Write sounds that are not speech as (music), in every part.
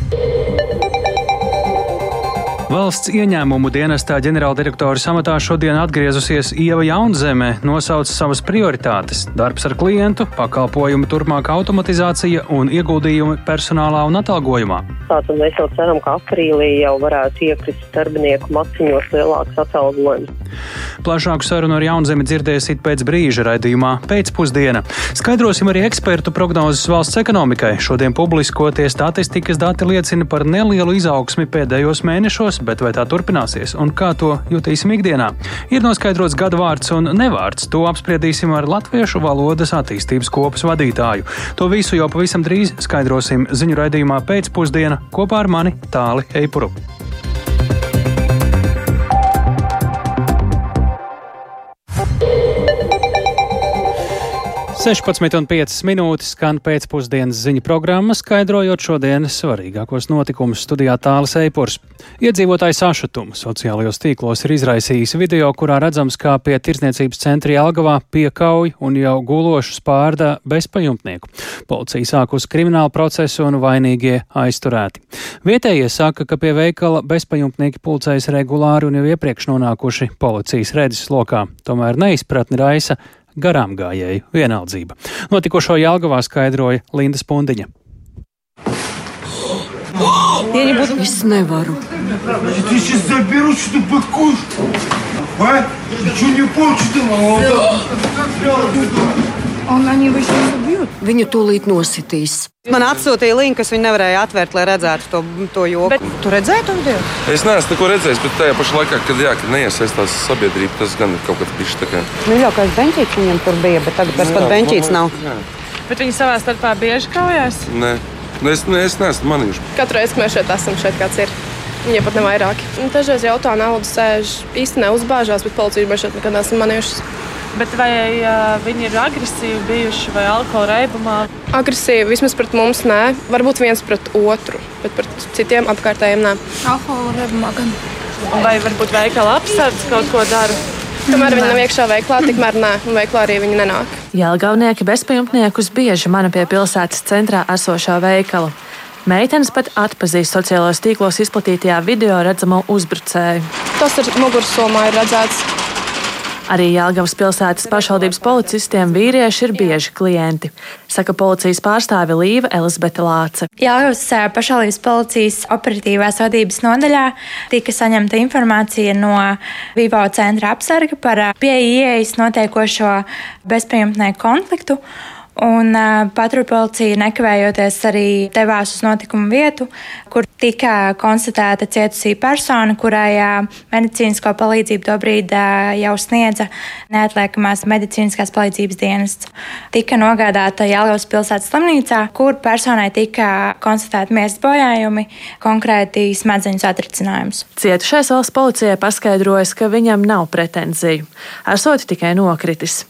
Thank you. Valsts ieņēmumu dienestā ģenerāldirektora amatā šodien atgriezusies Ieva Jaunzeme, nosauca savas prioritātes - darbs ar klientu, pakalpojumu turpmāka automatizācija un ieguldījumi personālā un atalgojumā. Tātad mēs jau ceram, ka aprīlī jau varētu iekrist darbinieku maciņos lielāks atalgojums. Plašāku sarunu ar Jaunzemi dzirdēsiet pēc brīža raidījumā pēcpusdiena. Skaidrosim arī ekspertu prognozes valsts ekonomikai. Šodien publiskotie statistikas dati liecina par nelielu izaugsmi pēdējos mēnešos, bet vai tā turpināsies un kā to jutīsim ikdienā? Ir noskaidrots gada vārds un nevārds. To apspriedīsim ar latviešu valodas attīstības kopas vadītāju. To visu jau pavisam drīz skaidrosim ziņu raidījumā pēcpusdiena kopā ar mani Tāli Eipuru. 16,5 minūtes skan pēcpusdienas ziņu programma, skaidrojot šodienas svarīgākos notikumus studijā Tāles Eipurs. Iedzīvotāju sašutumu sociālajos tīklos ir izraisījis video, kurā redzams, kā pie tirsniecības centra Jelgavā piekauj un jau gulošu spārda bezpajumtnieku. Policija sāk uz kriminālu procesu un vainīgie aizturēti. Vietējie saka, ka pie veikala bezpajumtnieki pulcējas regulāri un jau iepriekš nonākuši policijas redzes lokā. Tomēr neizpratni raisa garām gājēju vienaldzība. Notikošo Jālgavā skaidroja Linda Spundiņa. Я не буду. Es nevaru. Я тебя сейчас заберу, что ты быкуешь. А? Ничего не получится, Un viņi visu bjūt. Viņu tūlīt nositīs. Man atsūtīja linku, kas viņa nevarēja atvērt, lai redzētu to, to joku. Bet tu redzēji to video? Es neesmu neko redzējis, bet tajā pašā laikā, kad, jā, kad neiesaistās sabiedrība, tas gan ir kaut kas bijis tā kā. Nu, Mīļākais benčīts viņam tur bija, bet tagad tas nu pat benčīts nav. Jā. Bet viņi savā starpā bieži kaujās? Nē, es, ne, es neesmu manījuši. Katru reizi, kad mēs šeit esam, šeit kāds ir. Viņai pat ne vairāk. Nu, dažreiz jautā, naudu sēž īstenībā neuzbāžās, bet policiju mēs šeit nekad neesam manījuši. Bet vai uh, viņi ir agresīvi bijuši vai alkohola reibumā? Agresīvi vismaz pret mums nē. Varbūt viens pret otru, bet pret citiem apkārtējiem nē. Alkohola reibumā gan. Vai varbūt veikala apsardz kaut ko dara? Kamēr viņi nav iekšā veiklā, tikmēr nē, un veiklā arī viņi nenāk. Jēlgavnieki bezpajumtniekus bieži mana pie pilsētas centrā esošā veikala. Meitenes pat atpazīst sociālajos tīklos izplatītajā video redzamo uzbrucēju. Tas ir mugursomā ir redzēts. Arī Jēlgavas pilsētas pašvaldības policistiem vīrieši ir bieži klienti, saka policijas pārstāve Līva Elizabete Lāce. Jāgaujas pašvaldības policijas operatīvās vadības nodaļā tika saņemta informācija no Vivo centra apsarga par pieejas notiekošo bezpajumtnieku konfliktu. Un uh, patruļpolicija nekavējoties arī devās uz notikumu vietu, kur tika konstatēta cietusī persona, kurai uh, medicīnisko palīdzību tobrīd uh, jau sniedza neatliekamās medicīniskās palīdzības dienests. Tika nogādāta Jālgavas pilsētas slimnīcā, kur personai tika konstatēti miesas bojājumi, konkrēti smadzeņu satricinājums. Cietušais valsts policijai paskaidrojas, ka viņam nav pretenziju, esot tikai nokritis.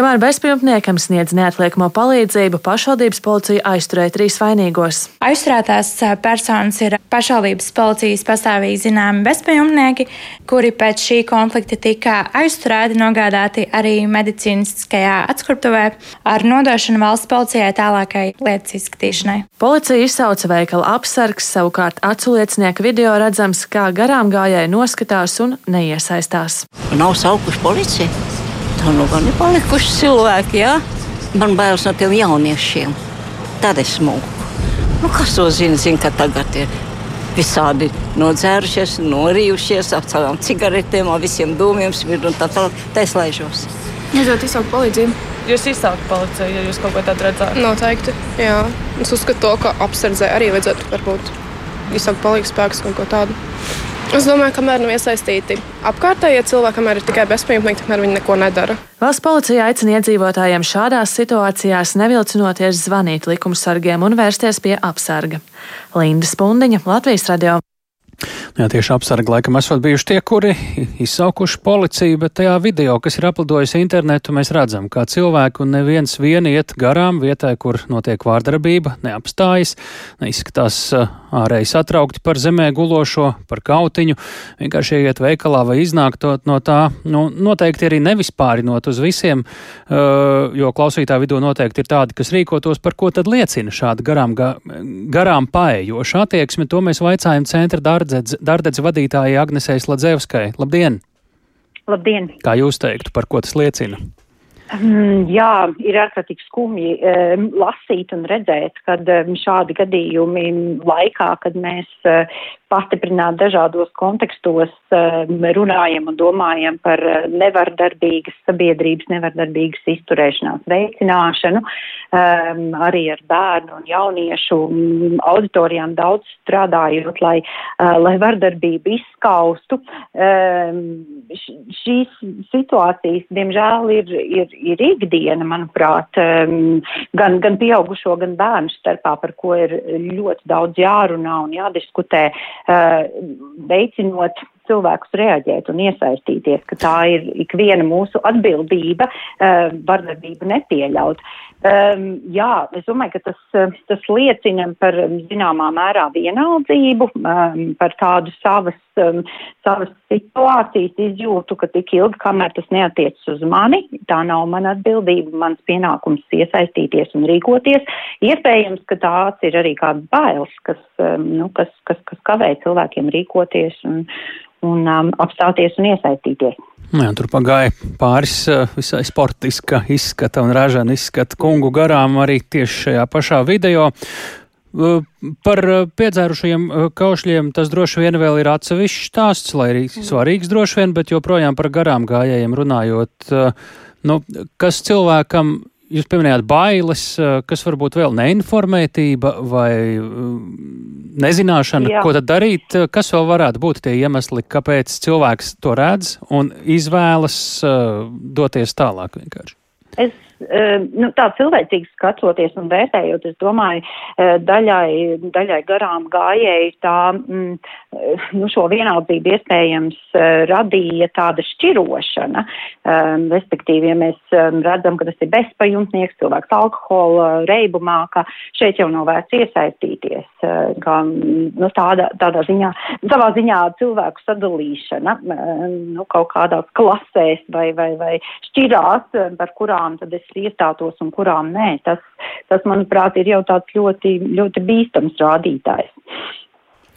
Kamēr bezpajumtniekam sniedz neatliekamo palīdzību, pašvaldības policija aizturēja trīs vainīgos. Aizturētās personas ir pašvaldības policijas pastāvīgi zināmi bezpajumtnieki, kuri pēc šī konflikta tika aizturēti, nogādāti arī medicīniskajā atskruptuvē ar nodošanu valsts policijai tālākai lietas izskatīšanai. Policija izsauca veikala apsargs, savukārt aculiecinieku video redzams, kā garām gājēji noskatās un neiesaistās. Nav saukuši policiju. Tā nu gan ir palikuši cilvēki, jā. Man bailes no tiem jauniešiem. Tad es mūku. Nu, kas to zina, zina, ka tagad ir visādi nodzērušies, norījušies ar savām cigaretēm, ar visiem dūmiem, smirdu un tā tālāk. Tā es laižos. Jūs varat izsaukt palīdzību. Jūs izsaukt policiju, ja jūs kaut ko tādu redzat. Noteikti. Jā. Es uzskatu, to, ka apsardzē arī vajadzētu varbūt izsaukt palīdzību spēkus kaut ko tādu. Es domāju, ka kamēr nav iesaistīti apkārtējie cilvēki, kamēr ir tikai bezpajumtnieki, kamēr viņi neko nedara. Valsts policija aicina iedzīvotājiem šādās situācijās nevilcinoties zvanīt likumsargiem un vērsties pie apsarga. Linda Spundiņa, Latvijas radio. Jā, tieši apsargi laikam esat bijuši tie, kuri izsaukuši policiju, bet tajā video, kas ir aplidojis internetu, mēs redzam, kā cilvēki un neviens vien iet garām vietai, kur notiek vārdarbība, neapstājas, neizskatās uh, ārēji satraukti par zemē gulošo, par kautiņu, vienkārši iet veikalā vai iznākt no tā, nu, noteikti arī nevispārinot uz visiem, uh, jo klausītāju vidū noteikti ir tādi, kas rīkotos, par ko tad liecina šāda garām, garām paējoša attieksme. To mēs vaicājam centra dārdedz vadītājai Agnesei Sladzevskai. Labdien! Labdien! Kā jūs teiktu, par ko tas liecina? Mm, jā, ir ārkārtīgi skumji um, lasīt un redzēt, kad um, šādi gadījumi laikā, kad mēs uh, pastiprināt dažādos kontekstos um, runājam un domājam par uh, nevardarbīgas sabiedrības, nevardarbīgas izturēšanās veicināšanu, um, arī ar bērnu un jauniešu um, auditorijām daudz strādājot, lai, uh, lai vardarbību izskaustu. Um, šīs situācijas, diemžēl, ir, ir ir ikdiena, manuprāt, gan, gan pieaugušo, gan bērnu starpā, par ko ir ļoti daudz jārunā un jādiskutē, uh, veicinot cilvēkus reaģēt un iesaistīties, ka tā ir ikviena mūsu atbildība uh, vardarbību nepieļaut. Um, jā, es domāju, ka tas, uh, tas liecina par zināmā mērā vienaldzību, um, par tādu savas, um, savas situācijas izjūtu, ka tik ilgi, kamēr tas neatiecas uz mani, tā nav mana atbildība, mans pienākums iesaistīties un rīkoties. Iespējams, ka tās ir arī kādas bailes, kas, um, nu, kas, kas, kas kavē cilvēkiem rīkoties un, un um, apstāties un iesaistīties. Jā, tur pagāja pāris uh, visai sportiska izskata un ražana izskata kungu garām arī tieši šajā pašā video. Uh, par uh, piedzērušajiem kaušļiem tas droši vien vēl ir atsevišķs stāsts, lai arī svarīgs droši vien, bet joprojām par garām gājējiem runājot, nu, kas cilvēkam Jūs pieminējāt bailes, kas varbūt vēl neinformētība vai nezināšana, Jā. ko tad darīt. Kas vēl varētu būt tie iemesli, kāpēc cilvēks to redz un izvēlas doties tālāk vienkārši? Es nu, tā cilvēcīgi skatoties un vērtējot, es domāju, eh, daļai, daļai garām gājēji tā, mm, eh, nu, šo vienaldzību iespējams eh, radīja tāda šķirošana. Um, respektīvi, ja mēs um, redzam, ka tas ir bezpajumtnieks, cilvēks alkohola reibumā, ka šeit jau nav vērts iesaistīties, kā, nu, tāda, tādā ziņā, savā ziņā cilvēku sadalīšana, nu, kaut kādās klasēs vai, vai, vai šķirās, par kurām tad es iestātos un kurām nē. Tas, tas manuprāt, ir jau tāds ļoti, ļoti bīstams rādītājs.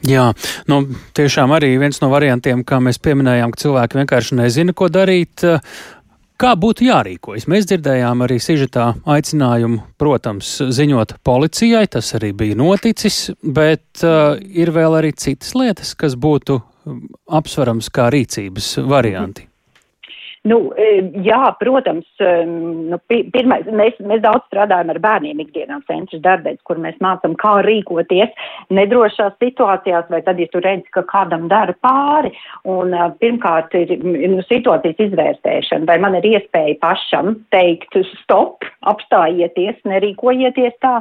Jā, nu, tiešām arī viens no variantiem, kā mēs pieminējām, ka cilvēki vienkārši nezina, ko darīt. Kā būtu jārīkojas? Mēs dzirdējām arī sižetā aicinājumu, protams, ziņot policijai, tas arī bija noticis, bet uh, ir vēl arī citas lietas, kas būtu apsverams kā rīcības varianti. Nu, jā, protams, nu, pirmais, mēs, mēs daudz strādājam ar bērniem ikdienā centra darbēs, kur mēs mācam, kā rīkoties nedrošās situācijās, vai tad, ja tu redzi, ka kādam dara pāri. Un pirmkārt ir nu, situācijas izvērtēšana, vai man ir iespēja pašam teikt stop, apstājieties, nerīkojieties tā.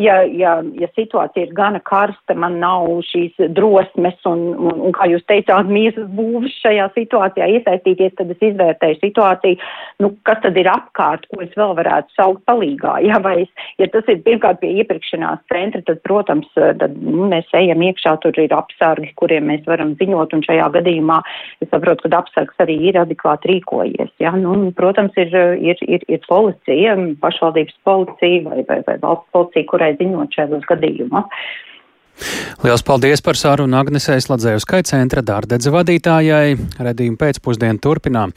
Ja, ja, ja situācija ir gana karsta, man nav šīs drosmes un, un, un kā jūs teicāt, miesas būvas šajā situācijā iesaistīties, tad es izvērtēju izvērtēju situāciju, nu, kas tad ir apkārt, ko es vēl varētu saukt palīgā. (laughs) Ja, vai es, ja tas ir pirmkārt pie iepirkšanās centra, tad, protams, tad nu, mēs ejam iekšā, tur ir apsargi, kuriem mēs varam ziņot, un šajā gadījumā es saprotu, ka apsargs arī ir adekvāti rīkojies. Ja, nu, protams, ir, ir, ir, ir policija, pašvaldības policija vai, vai, vai valsts policija, kurai ziņot šajos gadījumos. Lielas paldies par sarunu Agnesei Sladzējuskai centra dārdedze vadītājai. Redījumu pēcpusdienu turpinām.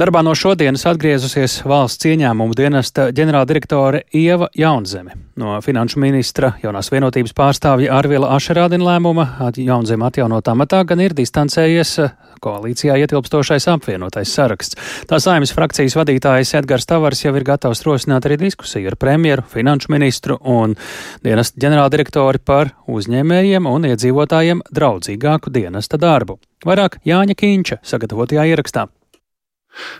Darbā no šodienas atgriezusies valsts ieņēmumu dienesta ģenerāldirektore Ieva Jaunzeme. No finanšu ministra jaunās vienotības pārstāvja Arvila Ašerādina lēmuma Jaunzeme atjaunotā matā gan ir distancējies koalīcijā ietilpstošais apvienotais saraksts. Tā saimnes frakcijas vadītājs Edgars Tavars jau ir gatavs rosināt arī diskusiju ar premjeru, finanšu ministru un dienesta ģenerāldirektori par uzņēmējiem un iedzīvotājiem draudzīgāku dienesta darbu. Vairāk Jāņa Kīņša sagatavotajā ierakstā.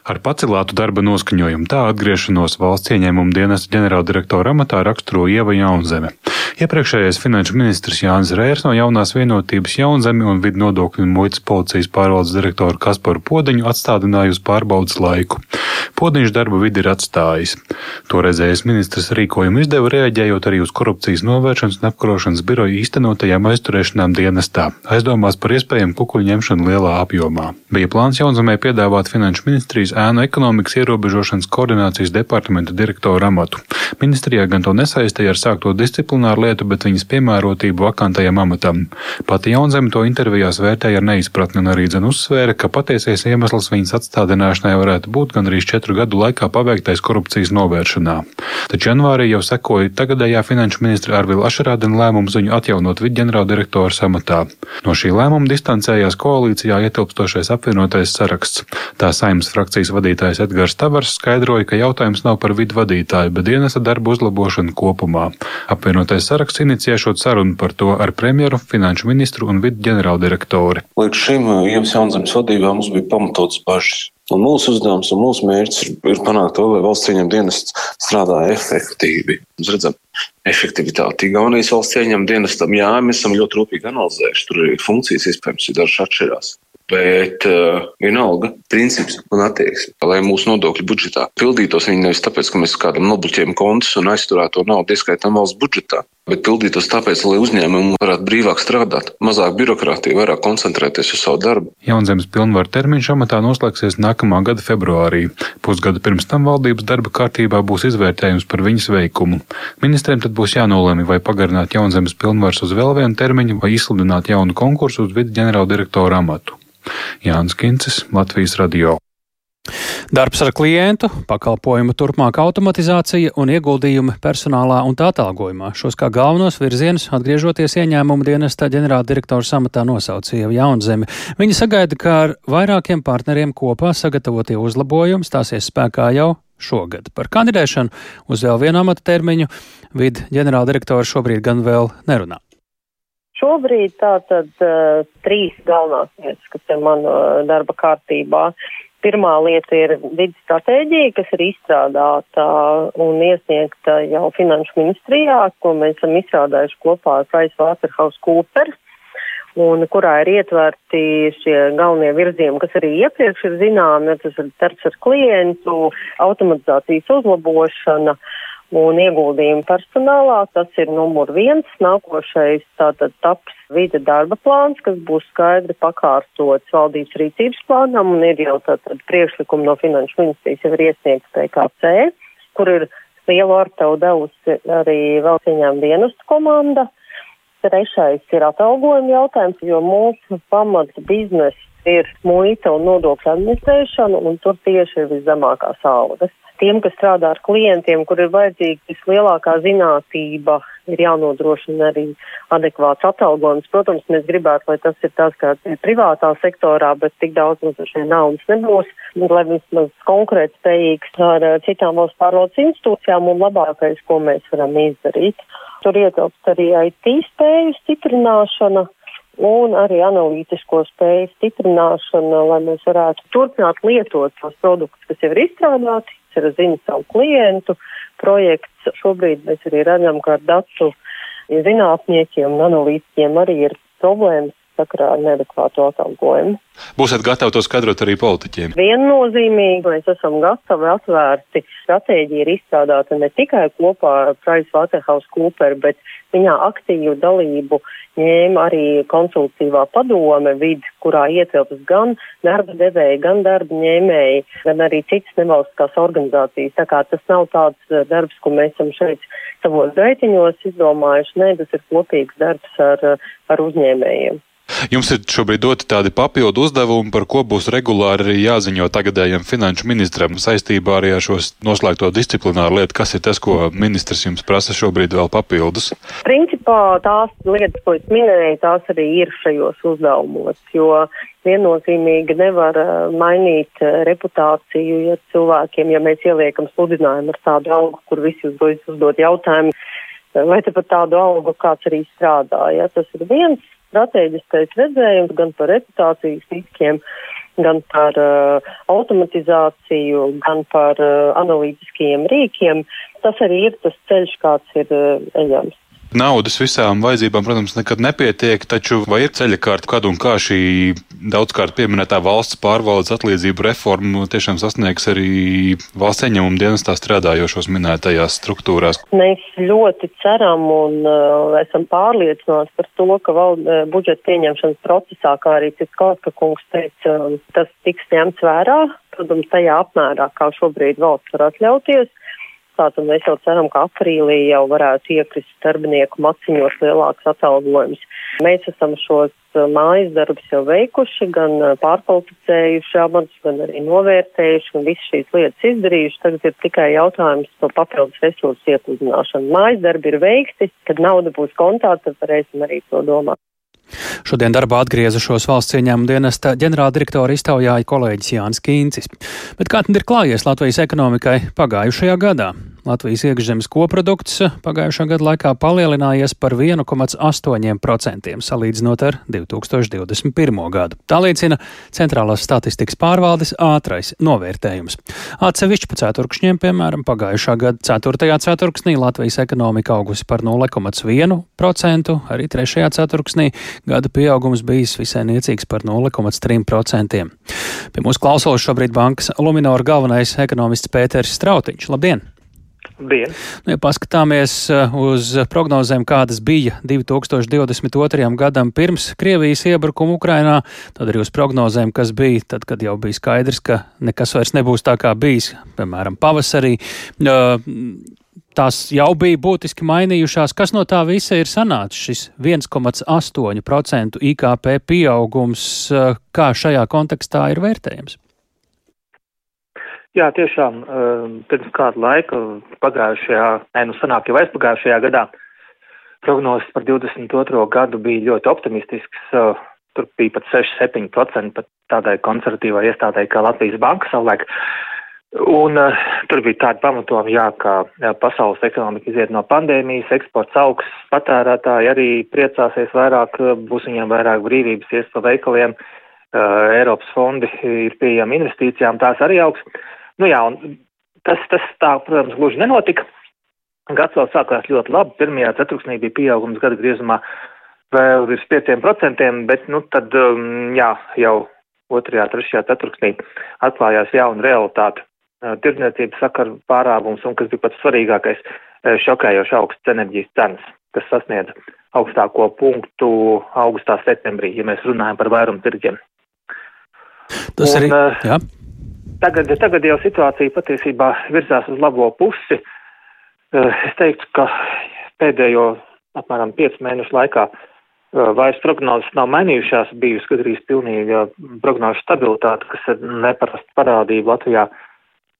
Ar pacelātu darba noskaņojumu tā atgriešanos valsts ieņēmuma dienesta ģenerāldirektora amatā raksturo Ieva Jaunzeme. Iepriekšējais finanšu ministrs Jānis Rērs no jaunās vienotības Jaunzemi un vidu nodokļu un muitas policijas pārvaldes direktoru Kasparu Podiņu atstādināja uz pārbaudas laiku. Podiņš darba vidi ir atstājis. Toreizējais ministrs rīkojumu izdeva reaģējot arī uz korupcijas novēršanas un apkarošanas biroja īstenotajām aizturēšanām dienestā, aizdomās par iespējamu kukuļu ņemšanu lielā apjomā. Bija plāns Jaunzemē piedāvāt finanšu ministru ministrijas ēnu ekonomikas ierobežošanas koordinācijas departamenta direktora amatu. Ministrijā gan to nesaistīja ar sākto disciplināru lietu, bet viņas piemērotību vakantajam amatam. Pati Jaunzeme to intervijās vērtēja ar neizpratni un arī dzen uzsvēra, ka patiesais iemesls viņas atstādināšanai varētu būt gan arī četru gadu laikā paveiktais korupcijas novēršanā. Taču janvārī jau sekoja tagadējā finanšu ministra Arvila Ašarādena lēmums viņu atjaunot vidģenerāldirektora amatā. No šī lēmuma distancējās koalīcijā ietilpstošais apvienotais saraksts. Tā saimnes frakcijas vadītājs Edgars Tavars skaidroja, ka jautājums nav par vidu vadītāju, bet dienesta darbu uzlabošanu kopumā. Apvienotais saraksts inicijēšot sarunu par to ar premjeru, finanšu ministru un vidu ģenerāldirektori. Līdz šim uh, Ievas Jaunzemes vadībā mums bija pamatots bažas. Un mūsu uzdevums un mūsu mērķis ir, ir panākt to, lai valsts ieņem dienests strādā efektīvi. Mēs redzam, efektivitāti. Igaunijas valsts ieņem dienestam, jā, mēs esam ļoti rūpīgi analizējuši. Tur arī funkcijas iespējams ir dažas atšķirās. Bet uh, vienalga, princips un attieksme, lai mūsu nodokļu budžetā pildītos, viņi nevis tāpēc, ka mēs kādam nobloķējam kontus un aizturēto naudu ieskaitām valsts budžetā, bet pildītos tāpēc, lai uzņēmumi varētu brīvāk strādāt, mazāk birokrātija, vairāk koncentrēties uz savu darbu. Jaunzemes pilnvaru termiņš amatā noslēgsies nākamā gada februārī. Pusgadu pirms tam valdības darba kārtībā būs izvērtējums par viņas veikumu. Ministriem tad būs jānolēma, vai pagarināt Jaunzemes pilnvaras uz vēl vienu termiņu vai izsludināt jaunu konkursu uz vidu ģenerāldirektora amatu. Jānis Kincis, Latvijas radio. Darbs ar klientu, pakalpojumu turpmāka automatizācija un ieguldījumi personālā un tā atalgojumā. Šos kā galvenos virzienus atgriežoties ieņēmumu dienesta ģenerāldirektora samatā nosaucīja Jaunzemi. Viņi sagaida, ka ar vairākiem partneriem kopā sagatavotie uzlabojumi stāsies spēkā jau šogad. Par kandidēšanu uz vēl vienu amata termiņu vid ģenerāldirektora šobrīd gan vēl nerunā. Šobrīd tātad uh, trīs galvenās lietas, kas ir mana uh, darba kārtībā. Pirmā lieta ir vidas stratēģija, kas ir izstrādāta un iesniegta jau Finanšu ministrijā, ko mēs esam izstrādājuši kopā ar PricewaterhouseCoopers un kurā ir ietverti šie galvenie virzieni, kas arī iepriekš ir zināmi, tas ir darbs ar klientu, automatizācijas uzlabošana, uh, un ieguldījumu personālā. Tas ir numur viens. Nākošais tātad taps vide darba plāns, kas būs skaidri pakārtots valdības rīcības plānam un ir jau tātad priekšlikumi no finanšu ministrijas jau ir iesniegts PKC, kur ir lielu artavu devusi arī vēl cieņām dienestu komanda. Trešais ir atalgojuma jautājums, jo mūsu pamats biznesa ir muita un nodokļu administrēšana, un tur tieši ir viszemākās algas tiem, kas strādā ar klientiem, kur ir vajadzīga vislielākā zinātība, ir jānodrošina arī adekvāts atalgojums. Protams, mēs gribētu, lai tas ir tas, kā privātā sektorā, bet tik daudz mums šeit naudas nebūs, lai vismaz konkurēt spējīgs ar citām valsts pārvaldes institūcijām un labākais, ko mēs varam izdarīt. Tur ietilpst arī IT spēju stiprināšana un arī analītisko spēju stiprināšana, lai mēs varētu turpināt lietot tos produktus, kas jau ir izstrādāti, ir zina savu klientu projekts. Šobrīd mēs arī redzam, ka ar datu zinātniekiem un analītiķiem arī ir problēmas sakarā ar neadekvātu atalgojumu. Būsiet gatavi to skaidrot arī politiķiem? Viennozīmīgi mēs esam gatavi atvērti. Stratēģija ir izstrādāta ne tikai kopā ar PricewaterhouseCoopers, bet viņā aktīvu dalību ņēma arī konsultīvā padome vidi, kurā ietilpas gan darba devēji, gan darba ņēmēji, gan arī citas nevalstiskās organizācijas. Tā kā tas nav tāds eh, darbs, ko mēs esam šeit savos gaitiņos izdomājuši, nē, tas ir kopīgs darbs ar, ar uzņēmējiem. Jums ir šobrīd doti tādi papildu uzdevumi, par ko būs regulāri arī jāziņo tagadējiem finanšu ministram saistībā arī ar šo noslēgto disciplināru lietu. Kas ir tas, ko ministrs jums prasa šobrīd vēl papildus? Principā tās lietas, ko es minēju, tās arī ir šajos uzdevumos, jo viennozīmīgi nevar eh, mainīt eh, reputāciju, ja cilvēkiem, ja mēs ieliekam sludinājumu ar tādu algu, kur visi uzdod, uzdod jautājumu, vai te pat tādu algu kāds arī strādā. Ja? Tas ir viens strateģiskais redzējums gan par reputācijas riskiem, gan par uh, automatizāciju, gan par uh, analītiskajiem rīkiem. Tas arī ir tas ceļš, kāds ir uh, ejams. Naudas visām vajadzībām, protams, nekad nepietiek, taču vai ir ceļa kārta, kad un kā šī daudzkārt pieminētā valsts pārvaldes atlīdzību reforma tiešām sasniegs arī valsts ieņēmumu dienestā strādājošos minētajās struktūrās? Mēs ļoti ceram un uh, esam pārliecināti par to, ka val, uh, budžeta pieņemšanas procesā, kā arī Ciskauska kungs teica, tas tiks ņemts vērā, protams, tajā apmērā, kā šobrīd valsts var atļauties tātad mēs jau ceram, ka aprīlī jau varētu iekrist darbinieku maciņos lielāks atalgojums. Mēs esam šos uh, mājas darbus jau veikuši, gan uh, pārkvalificējuši amatus, gan arī novērtējuši, un visas šīs lietas izdarījuši. Tagad ir tikai jautājums par papildus resursu iepludināšanu. Mājas darbi ir veikti, kad nauda būs kontā, tad varēsim arī to domāt. Šodien darbā atgriezušos valsts ieņēmuma dienesta ģenerāldirektora iztaujāja kolēģis Jānis Kīncis. Bet kā tad ir klājies Latvijas ekonomikai pagājušajā gadā? Latvijas iekšzemes koprodukts pagājušā gada laikā palielinājies par 1,8% salīdzinot ar 2021. gadu. Tā liecina Centrālās statistikas pārvaldes ātrais novērtējums. Atsevišķi pa ceturkšņiem, piemēram, pagājušā gada 4. ceturksnī Latvijas ekonomika augusi par 0,1%, arī 3. ceturksnī gada pieaugums bijis visai niecīgs par 0,3%. Pie mūsu klausos šobrīd bankas Luminora galvenais ekonomists Pēters Strautiņš. Labdien! Dien. Nu, ja paskatāmies uh, uz prognozēm, kādas bija 2022. gadam pirms Krievijas iebrukuma Ukrainā, tad arī uz prognozēm, kas bija tad, kad jau bija skaidrs, ka nekas vairs nebūs tā kā bijis, piemēram, pavasarī. Uh, tās jau bija būtiski mainījušās. Kas no tā visa ir sanācis? Šis 1,8% IKP pieaugums, uh, kā šajā kontekstā ir vērtējams? Jā, tiešām ehm, pirms kāda laika pagājušajā, nē, nu sanāk jau aizpagājušajā gadā, prognozes par 22. gadu bija ļoti optimistisks. Eh, tur bija pat 6-7% pat tādai konservatīvai iestādai kā Latvijas Banka savulaik. Un uh, tur bija tādi pamatojumi, jā, ka jā, pasaules ekonomika iziet no pandēmijas, eksports augs, patērētāji arī priecāsies vairāk, būs viņiem vairāk brīvības ies pa veikaliem, uh, Eiropas fondi ir pieejami investīcijām, tās arī augs. Uh, Nu jā, un tas, tas tā, protams, gluži nenotika. Gads vēl sākās ļoti labi. Pirmajā ceturksnī bija pieaugums gada griezumā vēl virs 5%, bet, nu, tad, um, jā, jau otrajā, trešajā ceturksnī atklājās jauna realitāte. Uh, tirdzniecības sakaru pārāvums un, kas bija pats svarīgākais, uh, šokējoši augsts enerģijas cenas, kas sasniedz augstāko punktu augustā septembrī, ja mēs runājam par vairumu tirgiem. Tas un, arī, uh, jā. Tagad, tagad jau situācija patiesībā virzās uz labo pusi. Eh, es teiktu, ka pēdējo apmēram 5 mēnešu laikā eh, vairs prognozes nav mainījušās, bijusi gandrīz pilnīga prognožu stabilitāte, kas ir neparasta parādība Latvijā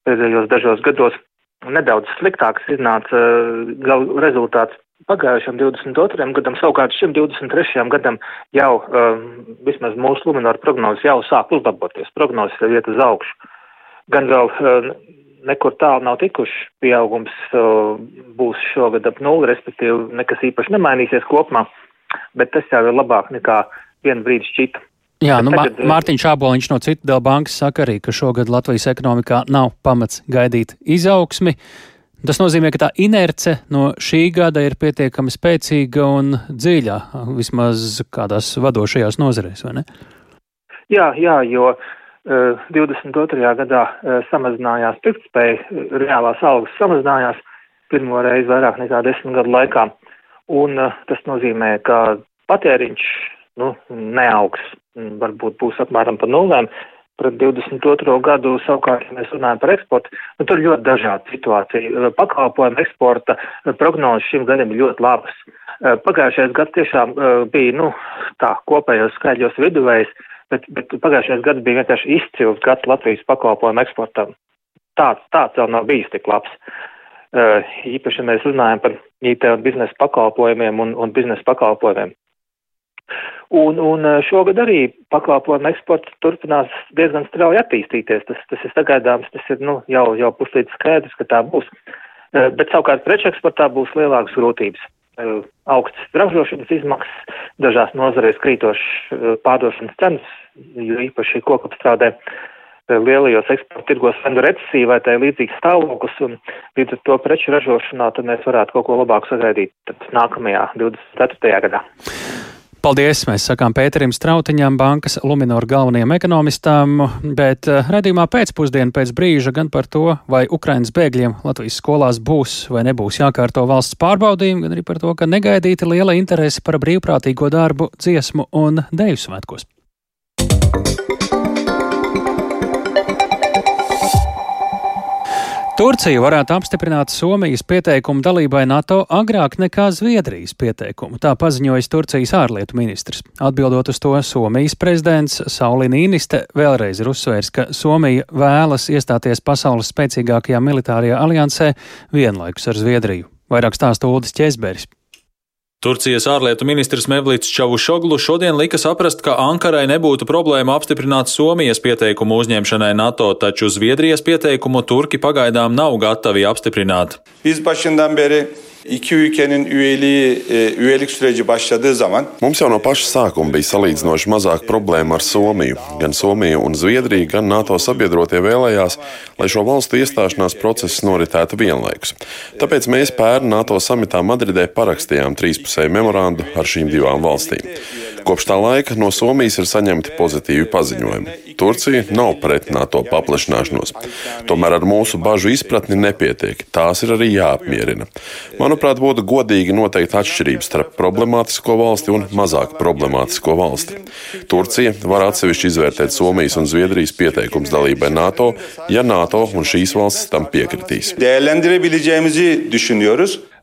pēdējos dažos gados. Nedaudz sliktāks iznāca eh, gal rezultāts pagājušam 22. gadam, savukārt šim 23. gadam jau um, vismaz mūsu lumināru prognozes jau sāk uzlaboties. Prognozes jau iet uz augšu gan vēl eh, nekur tālu nav tikuši. Pieaugums eh, būs šogad ap nulli, respektīvi nekas īpaši nemainīsies kopumā, bet tas jau ir labāk nekā vienu brīdi šķita. Jā, nu, tagad, eh, Mārtiņš Šāboliņš no Citadela bankas saka arī, ka šogad Latvijas ekonomikā nav pamats gaidīt izaugsmi. Tas nozīmē, ka tā inerce no šī gada ir pietiekami spēcīga un dziļa, vismaz kādās vadošajās nozarēs, vai ne? Jā, jā, jo uh, 22. Eh, gadā eh, samazinājās pirktspēja, reālās algas samazinājās pirmo reizi vairāk nekā desmit gadu laikā. Un eh, tas nozīmē, ka patēriņš nu, neaugs, varbūt būs apmēram pa nulēm. Pret 22. gadu savukārt, ja mēs runājam par eksportu, nu, tur ļoti dažāda situācija. Pakalpojumu eksporta prognozes šim gadam ir ļoti labas. Pagājušais gads tiešām bija, nu, tā kopējos skaļos viduvējs, bet, bet pagājušais gads bija vienkārši izcils gads Latvijas pakalpojumu eksportam. Tāds, tāds vēl nav bijis tik labs. Uh, īpaši, mēs runājam par IT un biznesa pakalpojumiem un, un biznesa pakalpojumiem. Un, un uh, šogad arī pakalpojumu eksports turpinās diezgan strauji attīstīties. Tas, tas ir sagaidāms, tas ir nu, jau, jau puslīdz skaidrs, ka tā būs. Uh, bet savukārt preču eksportā būs lielākas grūtības. Augstas ražošanas izmaksas, dažās nozarēs krītošas pārdošanas cenas, jo īpaši kokapstrādē lielajos eksporta tirgos vai recesija vai tā līdzīgs stāvoklis, un līdz ar to preču ražošanā tad mēs varētu kaut ko labāku sagaidīt nākamajā 24. gadā. Paldies! Mēs sakām Pēterim Strautiņam, bankas Luminor galvenajam ekonomistam, bet eh, redzījumā pēcpusdienu pēc brīža gan par to, vai Ukrainas bēgļiem Latvijas skolās būs vai nebūs jākārto valsts pārbaudījumi, gan arī par to, ka negaidīta liela interese par brīvprātīgo darbu dziesmu un deju svētkos. Turcija varētu apstiprināt Somijas pieteikumu dalībai NATO agrāk nekā Zviedrijas pieteikumu, tā paziņojas Turcijas ārlietu ministrs. Atbildot uz to, Somijas prezidents Sauli Nīniste vēlreiz ir uzsvērs, ka Somija vēlas iestāties pasaules spēcīgākajā militārajā aliansē vienlaikus ar Zviedriju. Vairāk stāsta Uldis Česberis. Turcijas ārlietu ministrs Mevlīts Čavušoglu šodien lika saprast, ka Ankarai nebūtu problēma apstiprināt Somijas pieteikumu uzņemšanai NATO, taču Zviedrijas pieteikumu Turki pagaidām nav gatavi apstiprināt. Biz başından beri iki ülkenin üyeliği, e, üyelik süreci başladığı zaman Mums jau no paša sākuma bija salīdzinoši mazāk problēma ar Somiju. Gan Somija un Zviedrija, gan NATO sabiedrotie vēlējās, lai šo valstu iestāšanās process noritētu vienlaikus. Tāpēc mēs pērn NATO samitā Madridē parakstījām trīspusēju memorandu ar šīm divām valstīm. Kopš tā laika no Somijas ir saņemti pozitīvi paziņojumi. Turcija nav pret NATO paplašināšanos. Tomēr ar mūsu bažu izpratni nepietiek. Tās ir arī jāapmierina. Manuprāt, būtu godīgi noteikt atšķirības starp problemātisko valsti un mazāk problemātisko valsti. Turcija var atsevišķi izvērtēt Somijas un Zviedrijas pieteikums dalībai NATO, ja NATO un šīs valstis tam piekritīs.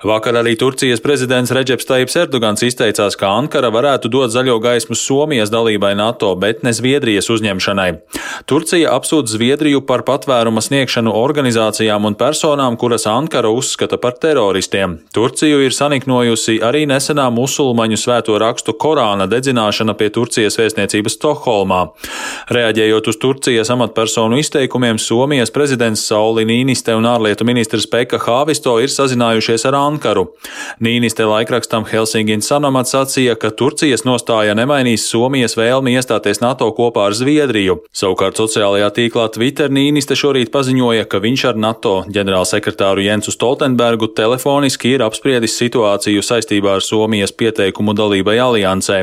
Vakar arī Turcijas prezidents Reģeps Taips Erdogans izteicās, ka Ankara varētu dot zaļo gaismu Somijas dalībai NATO, bet ne Zviedrijas uzņemšanai. Turcija apsūdz Zviedriju par patvēruma sniegšanu organizācijām un personām, kuras Ankara uzskata par teroristiem. Turciju ir saniknojusi arī nesenā musulmaņu svēto rakstu Korāna dedzināšana pie Turcijas vēstniecības Stokholmā. Reaģējot uz Turcijas amatpersonu izteikumiem, Somijas prezidents Sauli Nīniste un ārlietu ministrs Pekka Hāvisto ir sazinājušies ar Ankaru. Nīniste laikrakstam Helsingin Sanomat sacīja, ka Turcijas nostāja nemainīs Somijas vēlmi iestāties NATO kopā ar Zviedriju. Savukārt sociālajā tīklā Twitter Nīniste šorīt paziņoja, ka viņš ar NATO ģenerālsekretāru Jensu Stoltenbergu telefoniski ir apspriedis situāciju saistībā ar Somijas pieteikumu dalībai aliansē.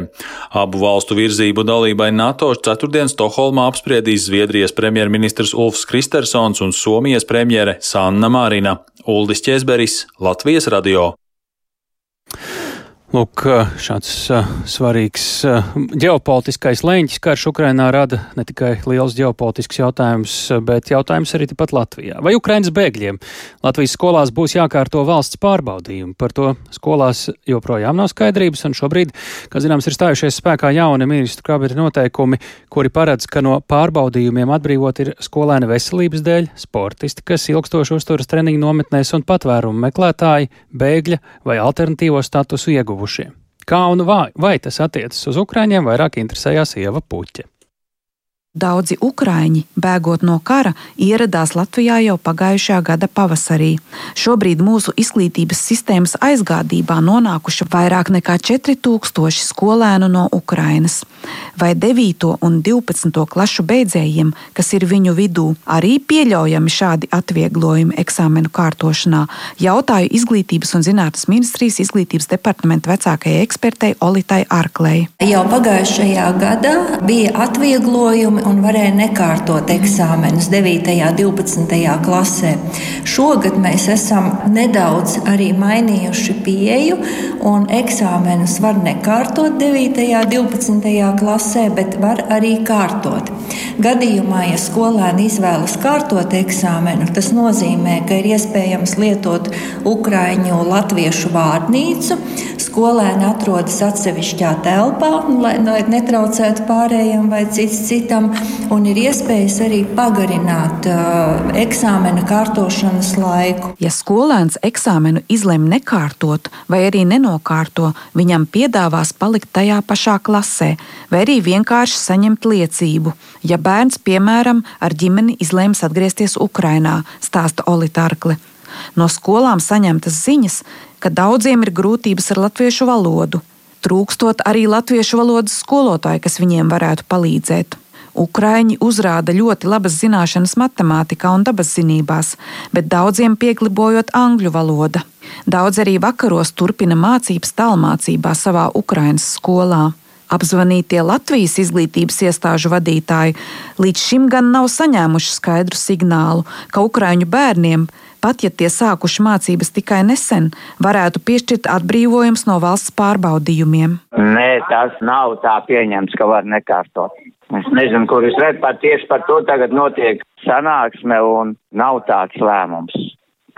Abu valstu virzību dalībai NATO ceturtdien Stokholmā apspriedīs Zviedrijas premjerministrs Ulfs Kristersons un Somijas premjere Sanna Marina. Uldis Česberis, Latvijas radio. Lūk, šāds svarīgs ģeopolitiskais leņķis karš Ukrainā rada ne tikai liels ģeopolitisks jautājums, bet jautājums arī tepat Latvijā. Vai Ukrainas bēgļiem Latvijas skolās būs jākārto valsts pārbaudījumi? Par to skolās joprojām nav skaidrības, un šobrīd, kā zināms, ir stājušies spēkā jauni ministru kabineta noteikumi, kuri paredz, ka no pārbaudījumiem atbrīvot ir skolēni veselības dēļ, sportisti, kas ilgstoši uzturas treniņu nometnēs un patvērumu meklētāji, bēgļa vai alternatīvo statusu ieguvuši ieguvušie. Kā un vai, vai tas attiecas uz Ukrāņiem, vairāk interesējās Ieva Puķa. Daudzi ukrāņi, bēgot no kara, ieradās Latvijā jau pagājušā gada pavasarī. Šobrīd mūsu izglītības sistēmas aizgādībā nonākuši vairāk nekā 4000 skolēnu no Ukrainas. Vai 9. un 12. klašu beidzējiem, kas ir viņu vidū, arī pieļaujami šādi atvieglojumi eksāmenu kārtošanā, jautāju Izglītības un zinātnes ministrijas izglītības departamenta vecākajai ekspertei Olitai Arklei. Jau pagājušajā gadā bija atvieglojumi un varēja nekārtot eksāmenus 9. un 12. klasē. Šogad mēs esam nedaudz arī mainījuši pieeju, un eksāmenus var nekārtot 9. un 12. klasē, bet var arī kārtot. Gadījumā, ja skolēni izvēlas kārtot eksāmenu, tas nozīmē, ka ir iespējams lietot ukraiņu latviešu vārnīcu. Skolēni atrodas atsevišķā telpā, lai, lai netraucētu pārējiem vai cits citam, un ir iespējas arī pagarināt uh, eksāmena kārtošanas laiku. Ja skolēns eksāmenu izlemj nekārtot vai arī nenokārto, viņam piedāvās palikt tajā pašā klasē, vai arī vienkārši saņemt liecību. Ja bērns, piemēram, ar ģimeni izlēms atgriezties Ukrajinā, stāsta Olita Arkle. no skolām saņemtas ziņas, ka daudziem ir grūtības ar latviešu valodu. Trūkstot arī latviešu valodas skolotāju, kas viņiem varētu palīdzēt. Ukraiņi uzrāda ļoti labas zināšanas matemātikā un dabas zinībās, bet daudziem pieklibojot angļu valoda. Daudz arī vakaros turpina mācības tālmācībā savā Ukraiņas skolā. Apzvanītie Latvijas izglītības iestāžu vadītāji līdz šim gan nav saņēmuši skaidru signālu, ka Ukraiņu bērniem, pat ja tie sākuši mācības tikai nesen, varētu piešķirt atbrīvojums no valsts pārbaudījumiem. Nē, tas nav tā pieņemts, ka var nekārtot. Es nezinu, kur es redzu, pat tieši par to tagad notiek sanāksme un nav tāds lēmums,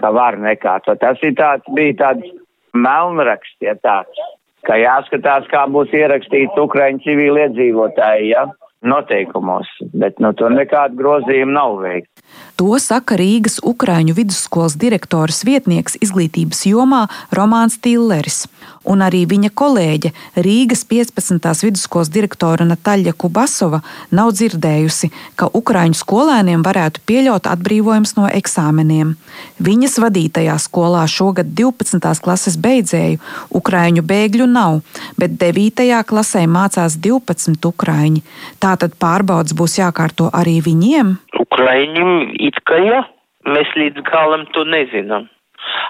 ka var nekārtot. Tas ir tāds, bija tāds melnraksts, ja tāds ka jāskatās, kā būs ierakstīts Ukraiņu civiliedzīvotāji, ja, noteikumos, bet nu tur nekāda grozījuma nav veikta. To saka Rīgas Ukrāņu vidusskolas direktors vietnieks izglītības jomā Romāns Tilleris. Un arī viņa kolēģe Rīgas 15. vidusskolas direktore Nataļa Kubasova nav dzirdējusi, ka Ukrāņu skolēniem varētu pieļaut atbrīvojums no eksāmeniem. Viņas vadītajā skolā šogad 12. klases beidzēju Ukrāņu bēgļu nav, bet 9. klasē mācās 12 ukrāņi. Tātad pārbaudas būs jākārto arī viņiem. Ukraiņiem it kā jā, mēs līdz galam to nezinām.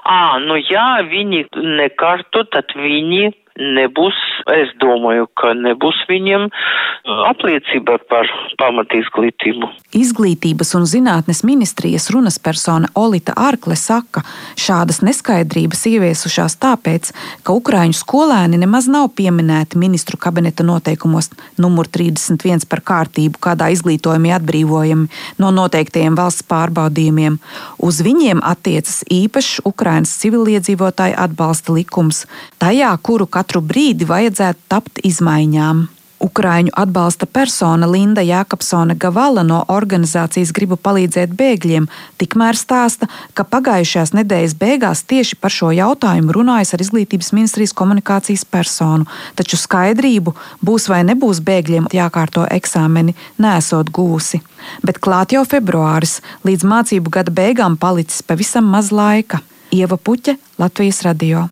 Ā, nu jā, viņi nekārto, tad viņi nebūs, es domāju, ka nebūs viņiem apliecība par pamatizglītību. Izglītības un zinātnes ministrijas runas persona Olita Arkle saka, šādas neskaidrības ieviesušās tāpēc, ka Ukrāņu skolēni nemaz nav pieminēti ministru kabineta noteikumos numur 31 par kārtību, kādā izglītojumi atbrīvojami no noteiktajiem valsts pārbaudījumiem. Uz viņiem attiecas īpašs Ukrainas civiliedzīvotāju atbalsta likums, tajā, kuru katru brīdi vajadzētu tapt izmaiņām. Ukrāņu atbalsta persona Linda Jākapsone Gavala no organizācijas Gribu palīdzēt bēgļiem tikmēr stāsta, ka pagājušās nedēļas beigās tieši par šo jautājumu runājas ar izglītības ministrijas komunikācijas personu, taču skaidrību, būs vai nebūs bēgļiem jākārto eksāmeni, nesot gūsi. Bet klāt jau februāris, līdz mācību gada beigām palicis pavisam maz laika. Ieva Puķe, Latvijas radio.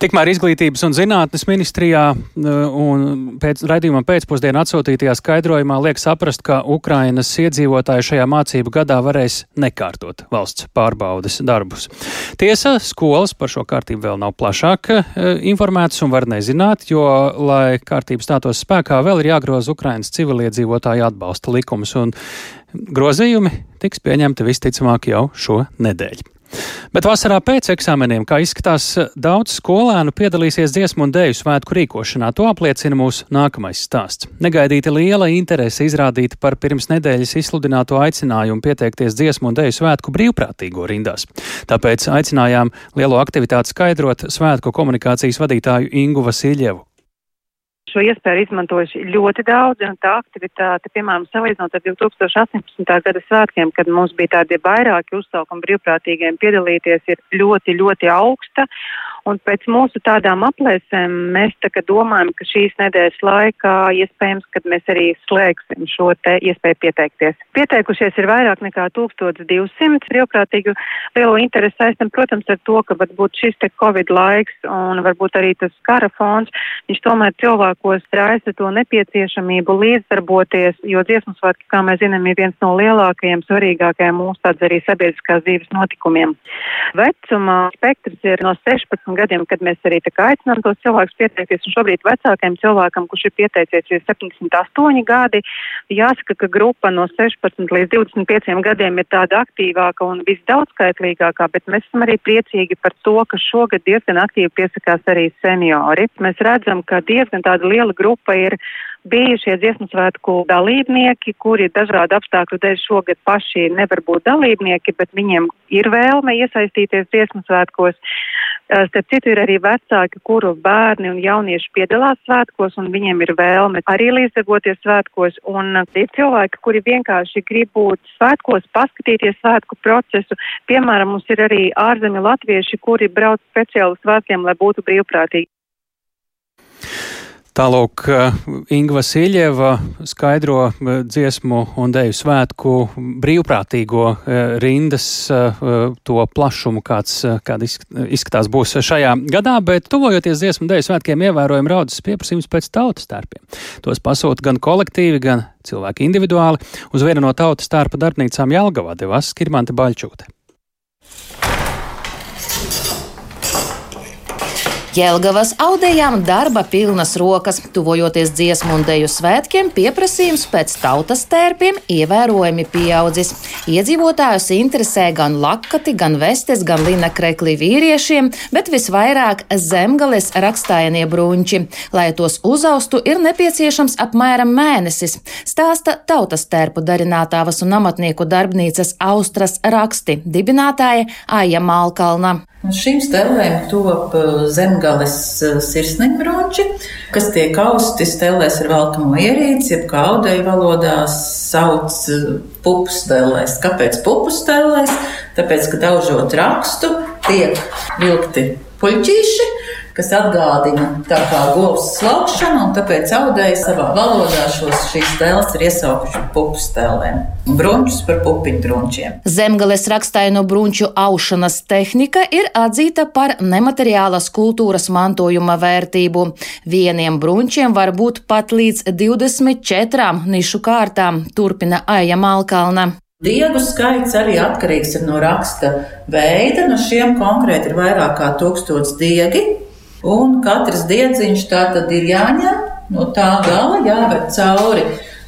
Tikmēr Izglītības un zinātnes ministrijā uh, un pēc raidījuma pēcpusdienā atsūtītajā skaidrojumā liek saprast, ka Ukrainas iedzīvotāji šajā mācību gadā varēs nekārtot valsts pārbaudes darbus. Tiesa, skolas par šo kārtību vēl nav plašāk uh, informētas un var nezināt, jo, lai kārtība stātos spēkā, vēl ir jāgroza Ukrainas civiliedzīvotāju atbalsta likums un grozījumi tiks pieņemti visticamāk jau šo nedēļu. Bet vasarā pēc eksāmeniem, kā izskatās, daudz skolēnu piedalīsies dziesmu un dēļu svētku rīkošanā. To apliecina mūsu nākamais stāsts. Negaidīti liela interese izrādīta par pirms nedēļas izsludināto aicinājumu pieteikties dziesmu un dēļu svētku brīvprātīgo rindās. Tāpēc aicinājām lielo aktivitāti skaidrot svētku komunikācijas vadītāju Ingu Vasiljevu šo iespēju izmantojuši ļoti daudz, un tā aktivitāte, piemēram, salīdzinot ar 2018. gada svētkiem, kad mums bija tādi vairāki uzsaukumi brīvprātīgiem piedalīties, ir ļoti, ļoti augsta. Un pēc mūsu tādām aplēsēm mēs tagad domājam, ka šīs nedēļas laikā iespējams, kad mēs arī slēgsim šo te iespēju pieteikties. Pieteikušies ir vairāk nekā 1200 brīvprātīgu lielu interesi saistam, protams, ar to, ka varbūt šis te Covid laiks un varbūt arī tas kara fons, viņš tomēr cilvēkos raisa to nepieciešamību līdzdarboties, jo dziesmu svētki, kā mēs zinām, ir viens no lielākajiem, svarīgākajiem mūsu tāds arī sabiedriskās dzīves notikumiem. Vecuma spektrs ir no 16 gadiem, kad mēs arī aicinām tos cilvēkus pieteikties. Un šobrīd vecākajam cilvēkam, kurš ir pieteicies, ir 78 gadi. Jāsaka, ka grupa no 16 līdz 25 gadiem ir tāda aktīvāka un visdaudzskaitlīgākā, bet mēs esam arī priecīgi par to, ka šogad diezgan aktīvi piesakās arī seniori. Mēs redzam, ka diezgan tāda liela grupa ir bijušie dziesmu svētku dalībnieki, kuri dažādu apstākļu dēļ šogad paši nevar būt dalībnieki, bet viņiem ir vēlme iesaistīties dziesmu svētkos. Starp citu, ir arī vecāki, kuru bērni un jaunieši piedalās svētkos, un viņiem ir vēlme arī līdzdarboties svētkos. Un ir cilvēki, kuri vienkārši grib būt svētkos, paskatīties svētku procesu. Piemēram, mums ir arī ārzemju latvieši, kuri brauc speciāli svētkiem, lai būtu brīvprātīgi. Tālāk Inga Vasiljeva skaidro dziesmu un deju svētku brīvprātīgo rindas to plašumu, kāds kāda izskatās būs šajā gadā, bet tuvojoties dziesmu deju svētkiem ievērojami raudzes pieprasījums pēc tautas starpiem. Tos pasūta gan kolektīvi, gan cilvēki individuāli. Uz vienu no tautas starpa darbnīcām Jelgavā devās Skirmante Baļķūte. Jelgavas audējām darba pilnas rokas, tuvojoties dziesmu un deju svētkiem, pieprasījums pēc tautas tērpiem ievērojami pieaudzis. Iedzīvotājus interesē gan lakati, gan vestes, gan lina krekli vīriešiem, bet visvairāk zemgales rakstājanie bruņķi. Lai tos uzaustu, ir nepieciešams apmēram mēnesis, stāsta tautas tērpu darinātāvas un amatnieku darbnīcas Austras raksti dibinātāja Aija Malkalna. Šīm stelēm top zemgales sirsniņbroči, kas tiek austi stelēs ar velkamo ierīci, jeb kā audeju valodā sauc pupu stelēs. Kāpēc pupu stelēs? Tāpēc, ka daužot rakstu, tiek vilkti puļķīši, kas atgādina tā kā govs slaukšanu, un tāpēc audēji savā valodā šos šīs stēles ir iesaukuši pupu stēlēm. Brunčus par pupiņu brunčiem. Zemgales rakstaino brunču aušanas tehnika ir atzīta par nemateriālas kultūras mantojuma vērtību. Vieniem brunčiem var būt pat līdz 24 nišu kārtām, turpina Aija Malkalna. Diegu skaits arī atkarīgs no raksta veida. No šiem konkrēti ir vairāk kā tūkstots diegi, un katrs diedziņš tā tad ir jāņem no tā gala, jāved cauri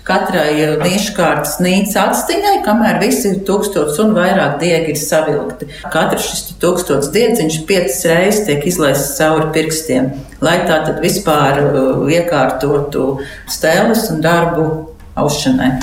katrai niškārtas nīcas atstiņai, kamēr visi tūkstots un vairāk diegi ir savilkti. Katrs šis tūkstots diedziņš piecas reizes tiek izlaists cauri pirkstiem, lai tā tad vispār iekārtotu stēles un darbu aušanai.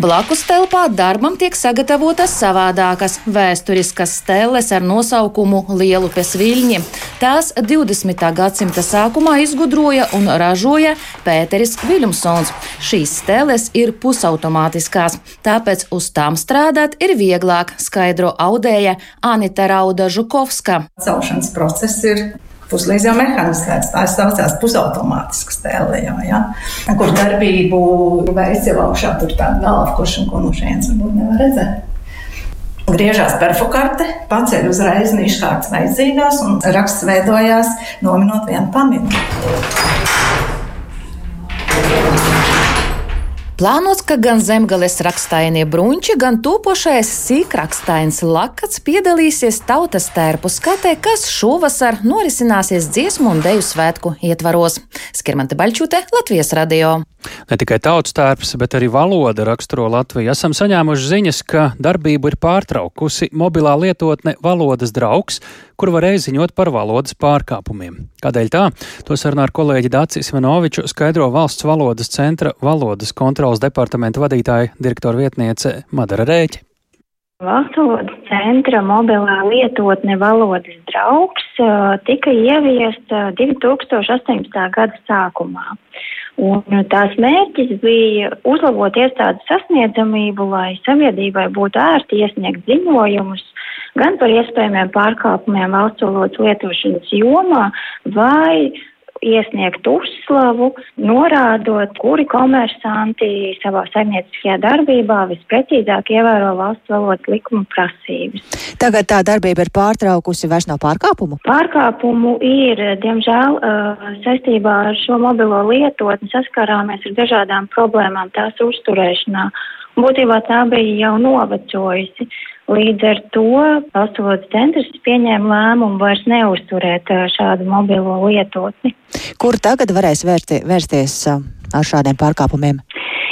Blakus telpā darbam tiek sagatavotas savādākas vēsturiskas stēles ar nosaukumu Lielupes viļņi. Tās 20. gadsimta sākumā izgudroja un ražoja Pēteris Viljumsons. Šīs stēles ir pusautomātiskās, tāpēc uz tām strādāt ir vieglāk, skaidro audēja Anita Rauda Žukovska. Celšanas process ir puslīdz jau mehanizēts. Tā saucās pusautomātiski stēle, jau, ja? kur darbību veids jau augšā tur tāda un ko no šejienes varbūt nevar redzēt. Griežās perfokarte, paceļ uzreiz niškārtas vajadzīgās un raksts veidojās nominot vienu paminu. Plānots, ka gan zemgales rakstainie bruņķi, gan topošais sīkrakstains lakats piedalīsies tautas tērpu skatē, kas šovasar norisināsies dziesmu un deju svētku ietvaros. Skirmante Baļķute, Latvijas radio. Ne tikai tautas tērps, bet arī valoda raksturo Latviju. Esam saņēmuši ziņas, ka darbību ir pārtraukusi mobilā lietotne Valodas draugs, kur varēja ziņot par valodas pārkāpumiem. Kādēļ tā? To sarunā ar kolēģi Dācis Ivanoviču skaidro valsts valodas centra valodas kontrolas departamenta vadītāja direktora vietniece Madara Rēķa. Valsts valodas centra mobilā lietotne valodas draugs tika ieviesta 2018. gada sākumā. Un tās mērķis bija uzlabot iestādes sasniedzamību, lai sabiedrībai būtu ērti iesniegt ziņojumus gan par iespējamiem pārkāpumiem valsts valodas lietošanas jomā vai iesniegt uzslavu, norādot, kuri komersanti savā saimnieciskajā darbībā visprecīzāk ievēro valsts valodas likuma prasības. Tagad tā darbība ir pārtraukusi, vairs nav pārkāpumu? Pārkāpumu ir, diemžēl, saistībā ar šo mobilo lietotni saskarāmies ar dažādām problēmām tās uzturēšanā. Būtībā tā bija jau novecojusi. Līdz ar to valsts centrs pieņēma lēmumu vairs neuzturēt šādu mobilo lietotni. Kur tagad varēs vērti, vērsties ar šādiem pārkāpumiem?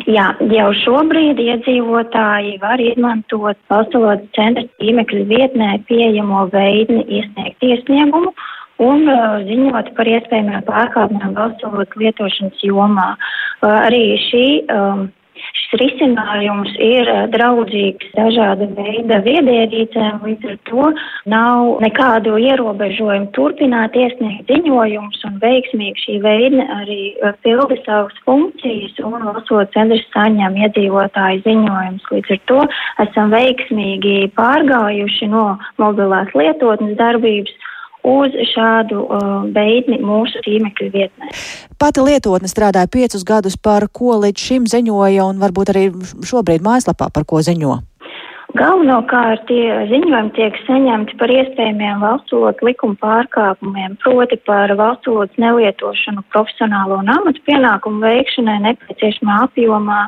Jā, jau šobrīd iedzīvotāji var izmantot valsts centra tīmekļa vietnē pieejamo veidni iesniegt iesniegumu un uh, ziņot par iespējamiem pārkāpumiem valsts lietošanas jomā. Uh, arī šī um, Šis risinājums ir eh, draudzīgs dažāda veida viedierīcēm, līdz ar to nav nekādu ierobežojumu turpināt iesniegt ziņojumus un veiksmīgi šī veida arī eh, pilda savas funkcijas un valsts centrs saņem iedzīvotāju ziņojumus. Līdz ar to esam veiksmīgi pārgājuši no mobilās lietotnes darbības uz šādu uh, veidni mūsu tīmekļa vietnē. Pati lietotne strādāja piecus gadus, par ko līdz šim ziņoja, un varbūt arī šobrīd mājaslapā par ko ziņo. Galvenokārt tie ziņojumi tiek saņemti par iespējamiem valsts valodas likuma pārkāpumiem, proti par valsts valodas nelietošanu profesionālo un amatu pienākumu veikšanai nepieciešamā apjomā,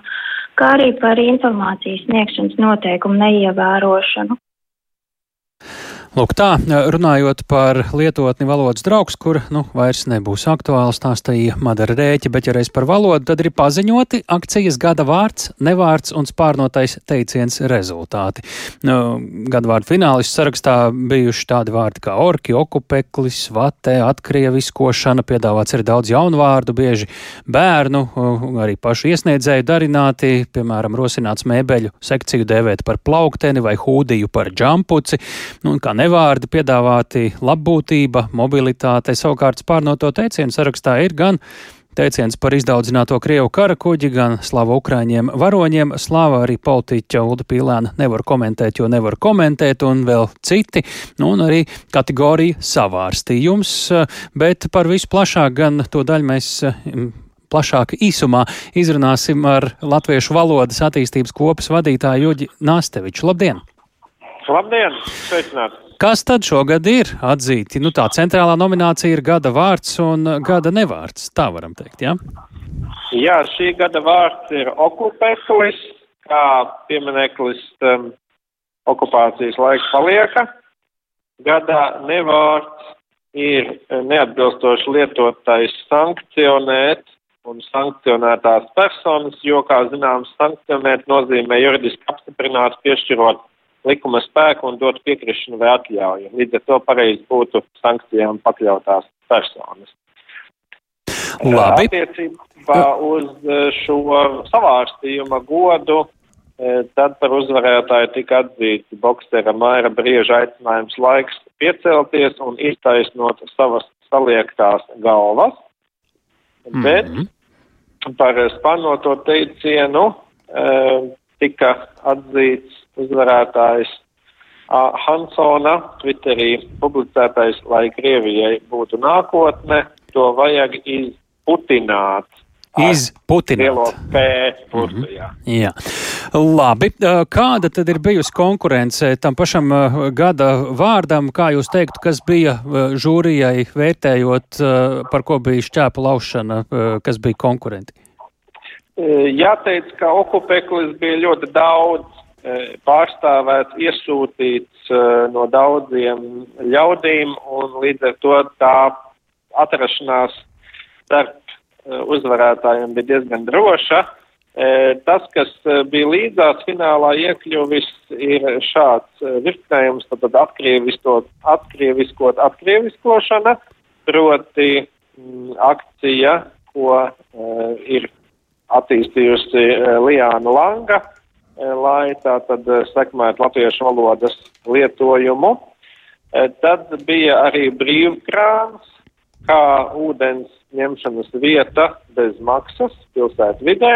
kā arī par informācijas sniegšanas noteikumu neievērošanu. Lūk, tā runājot par lietotni valodas draugs, kur nu, vairs nebūs aktuāls, stāstīja Madara Rēķa, bet ja reiz par valodu, tad ir paziņoti akcijas gada vārds, nevārds un spārnotais teiciens rezultāti. Nu, gada vārdu finālistu sarakstā bijuši tādi vārdi kā orki, okupeklis, vate, atkrieviskošana, piedāvāts ir daudz jaunu vārdu, bieži bērnu, arī pašu iesniedzēju darināti, piemēram, rosināts mēbeļu sekciju dēvēt par plaukteni vai hūdiju par džampuci. Nu, nevārdi piedāvāti labbūtība, mobilitāte. Savukārt spārnoto teicienu sarakstā ir gan teiciens par izdaudzināto Krievu kara kuģi, gan slava Ukraiņiem varoņiem. Slava arī politiķa Ulda Pīlēna nevar komentēt, jo nevar komentēt, un vēl citi, nu, un arī kategorija savārstījums, bet par visu plašāk gan to daļu mēs plašāk īsumā izrunāsim ar Latviešu valodas attīstības kopas vadītāju Juģi Nāsteviču. Labdien! Labdien! Sveicināti! Kas tad šogad ir atzīti? Nu, tā centrālā nominācija ir gada vārds un gada nevārds. Tā varam teikt, jā? Jā, šī gada vārds ir okupēklis, kā piemineklis um, okupācijas laika palieka. Gada nevārds ir neatbilstoši lietotais sankcionēt un sankcionētās personas, jo, kā zināms, sankcionēt nozīmē juridiski apstiprināt, piešķirot likuma spēku un dot piekrišanu vai atļauju. Līdz ar to pareizi būtu sankcijām pakļautās personas. Labi. Attiecībā uz e, šo savārstījuma godu, tad par uzvarētāju tika atzīts boksera Maira Brieža aicinājums laiks piecelties un iztaisnot savas saliektās galvas, mm -hmm. bet par spanoto teicienu tika atzīts uzvarētājs Hansona Twitterī publicētais, lai Krievijai būtu nākotne, to vajag izputināt. Izputināt. Mm -hmm. Jā. Labi. Kāda tad ir bijusi konkurence tam pašam gada vārdam? Kā jūs teiktu, kas bija žūrijai vērtējot, par ko bija šķēpa laušana, kas bija konkurenti? Jāteic, ka okupeklis bija ļoti daudz E, pārstāvēts, iesūtīts e, no daudziem ļaudīm, un līdz ar to tā atrašanās starp e, uzvarētājiem bija diezgan droša. Tas, kas bija līdzās finālā iekļuvis, ir šāds virknējums, tad atkrieviskot, atkrieviskot, atkrieviskošana, proti akcija, ko ir attīstījusi Lijāna Langa lai tā tad eh, sekmētu latviešu valodas lietojumu. Eh, tad bija arī brīvkrāns, kā ūdens ņemšanas vieta bez maksas pilsētu vidē,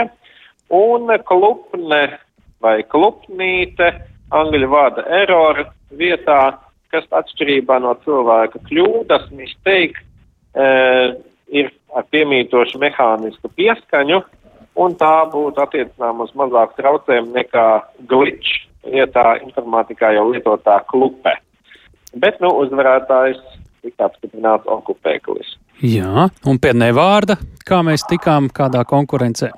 un klupne vai klupnīte, angļu vārda error vietā, kas atšķirībā no cilvēka kļūdas, mistake, e, ir ar piemītošu mehānisku pieskaņu, un tā būtu attiecināma uz mazāk traucējumu nekā glitch vietā informātikā jau lietotā klupe. Bet, nu, uzvarētājs tika apstiprināts okupēklis. Jā, un pie nevārda, kā mēs tikām kādā konkurencē?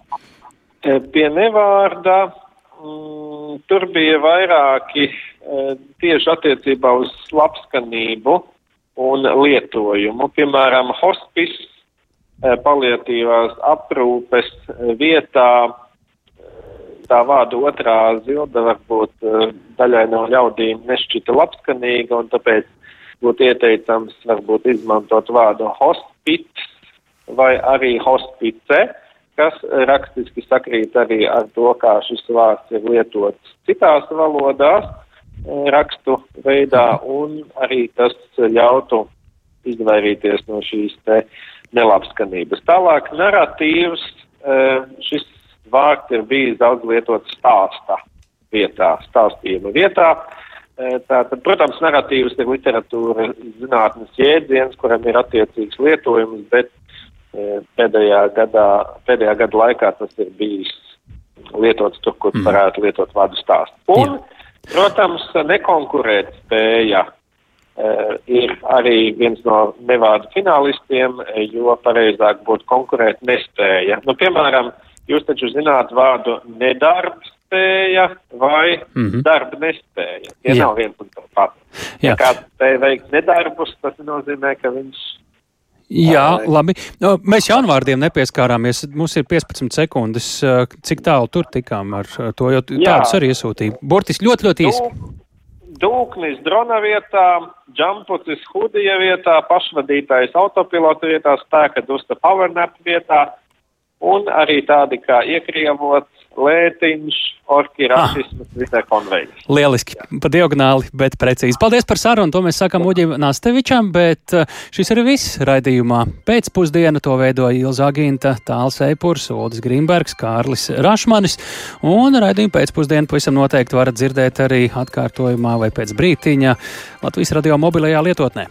E, pie nevārda mm, tur bija vairāki e, tieši attiecībā uz labskanību un lietojumu. Piemēram, hospice Eh, paliatīvās aprūpes eh, vietā. Tā vārda otrā zilda varbūt eh, daļai no ļaudīm nešķita labskanīga, un tāpēc būtu ieteicams varbūt izmantot vārdu hospits vai arī hospice, kas rakstiski sakrīt arī ar to, kā šis vārds ir lietots citās valodās rakstu veidā, un arī tas ļautu izvairīties no šīs te uh, nelabskanības. Tālāk narratīvs, eh, šis vārds ir bijis daudz lietots stāsta vietā, stāstījuma vietā. Tātad, protams, narratīvas ir literatūra zinātnes jēdziens, kuram ir attiecīgs lietojums, bet pēdējā gadā, pēdējā gada laikā tas ir bijis lietots tur, kur mm. varētu lietot vārdu stāstu. Un, protams, nekonkurēt spēja ir arī viens no nevārdu finālistiem, jo pareizāk būtu konkurēt nespēja. Nu, piemēram, jūs taču zināt vārdu nedarbs spēja vai mm -hmm. darba nespēja. Tie Jā. nav viens un to pats. Ja kāds spēja veikt nedarbus, tas nozīmē, ka viņš. Jā, labi. No, mēs jaunvārdiem nepieskārāmies. Mums ir 15 sekundes. Cik tālu tur tikām ar to, jo tādus arī iesūtīja. Burtiski ļoti, ļoti īsi. Dūknis drona vietā, džampucis hudija vietā, pašvadītājs autopilota vietā, spēka dusta powernap vietā un arī tādi kā iekrievots, lētiņš, orki, rasisms, ah. visai konvejas. Lieliski, pa diagonāli, bet precīzi. Paldies par sarunu, to mēs sakam Uģim Nastevičam, bet eh, šis ir viss raidījumā. Pēcpusdienu to veidoja Ilza Aginta, Tāls Eipurs, Uldis Grimbergs, Kārlis Rašmanis, un raidījumu pēcpusdienu pavisam noteikti varat dzirdēt arī atkārtojumā vai pēc brītiņa Latvijas radio mobilajā lietotnē.